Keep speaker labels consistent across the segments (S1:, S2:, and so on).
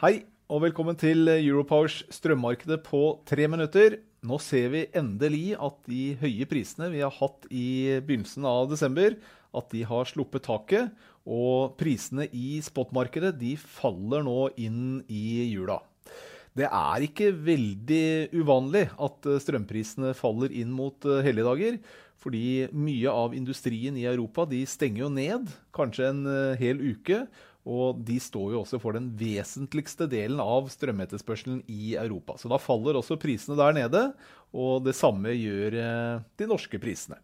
S1: Hei, og velkommen til Europowers strømmarkedet på tre minutter. Nå ser vi endelig at de høye prisene vi har hatt i begynnelsen av desember, at de har sluppet taket. Og prisene i spotmarkedet de faller nå inn i jula. Det er ikke veldig uvanlig at strømprisene faller inn mot helligdager. Fordi mye av industrien i Europa de stenger jo ned, kanskje en hel uke. Og de står jo også for den vesentligste delen av strømetterspørselen i Europa. Så da faller også prisene der nede, og det samme gjør de norske prisene.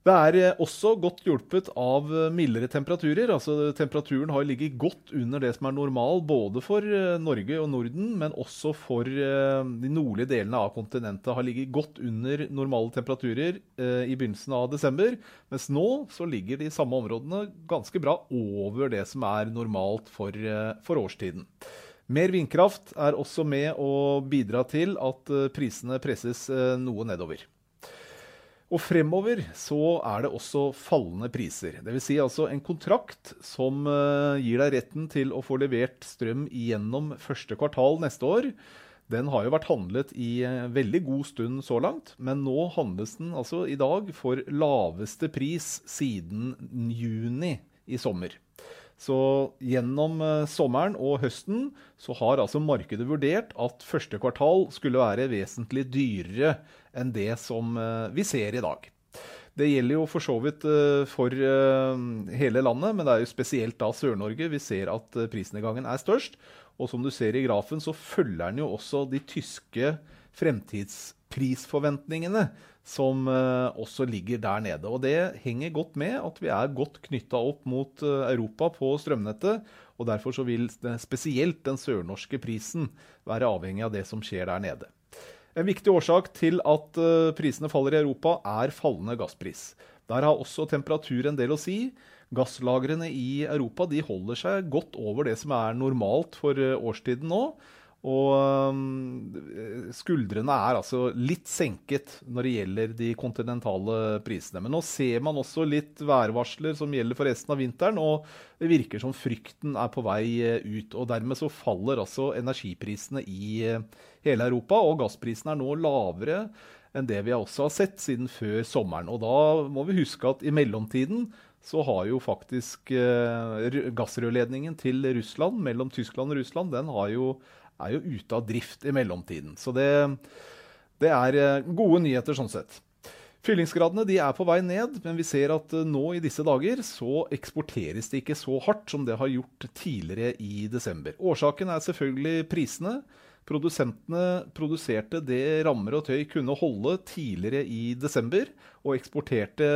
S1: Det er også godt hjulpet av mildere temperaturer. altså Temperaturen har ligget godt under det som er normal både for Norge og Norden, men også for de nordlige delene av kontinentet har ligget godt under normale temperaturer i begynnelsen av desember. Mens nå så ligger de samme områdene ganske bra over det som er normalt for, for årstiden. Mer vindkraft er også med å bidra til at prisene presses noe nedover. Og fremover så er det også fallende priser. Vil si altså en kontrakt som gir deg retten til å få levert strøm gjennom første kvartal neste år. Den har jo vært handlet i veldig god stund så langt, men nå handles den altså i dag for laveste pris siden juni i sommer. Så gjennom sommeren og høsten så har altså markedet vurdert at første kvartal skulle være vesentlig dyrere enn det som vi ser i dag. Det gjelder jo for så vidt for hele landet, men det er jo spesielt da Sør-Norge vi ser at prisnedgangen er størst. Og som du ser i grafen så følger den jo også de tyske fremtidsprisforventningene som også ligger der nede. Og det henger godt med at vi er godt knyttet opp mot Europa på strømnettet, og derfor så vil spesielt den sørnorske prisen være avhengig av det som skjer der nede. En viktig årsak til at prisene faller i Europa er fallende gasspris. Der har også temperatur en del å si. Gasslagrene i Europa de holder seg godt over det som er normalt for årstiden nå. Og skuldrene er altså litt senket når det gjelder de kontinentale prisene. Men nå ser man også litt værvarsler som gjelder for resten av vinteren, og det virker som frykten er på vei ut. Og dermed så faller altså energiprisene i hele Europa, og gassprisene er nå lavere enn det vi også har sett siden før sommeren. Og da må vi huske at i mellomtiden så har jo faktisk gassrørledningen til Russland, mellom Tyskland og Russland, den har jo er jo ute av drift i mellomtiden. Så det, det er gode nyheter sånn sett. Fyllingsgradene de er på vei ned, men vi ser at nå i disse dager så eksporteres det ikke så hardt som det har gjort tidligere i desember. Årsaken er selvfølgelig prisene. Produsentene produserte det rammer og tøy kunne holde tidligere i desember, og eksporterte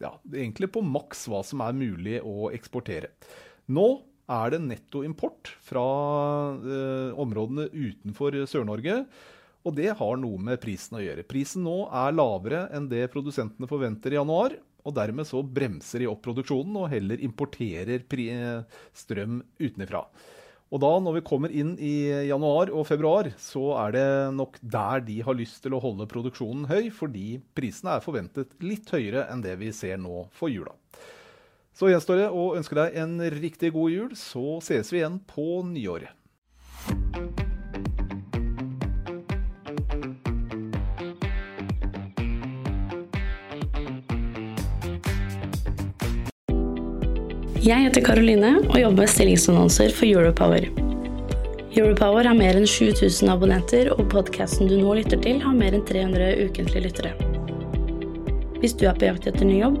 S1: ja, egentlig på maks hva som er mulig å eksportere. Nå er det netto import fra områdene utenfor Sør-Norge, og det har noe med prisen å gjøre. Prisen nå er lavere enn det produsentene forventer i januar, og dermed så bremser de opp produksjonen og heller importerer strøm utenifra. Og da når vi kommer inn i januar og februar, så er det nok der de har lyst til å holde produksjonen høy, fordi prisene er forventet litt høyere enn det vi ser nå for jula. Så gjenstår det å ønske deg en riktig god jul, så ses vi igjen på nyåret.
S2: Jeg heter Karoline og jobber med stillingsannonser for Europower. Europower har mer enn 7000 abonnenter, og podkasten du nå lytter til, har mer enn 300 ukentlige lyttere. Hvis du er på jakt etter ny jobb,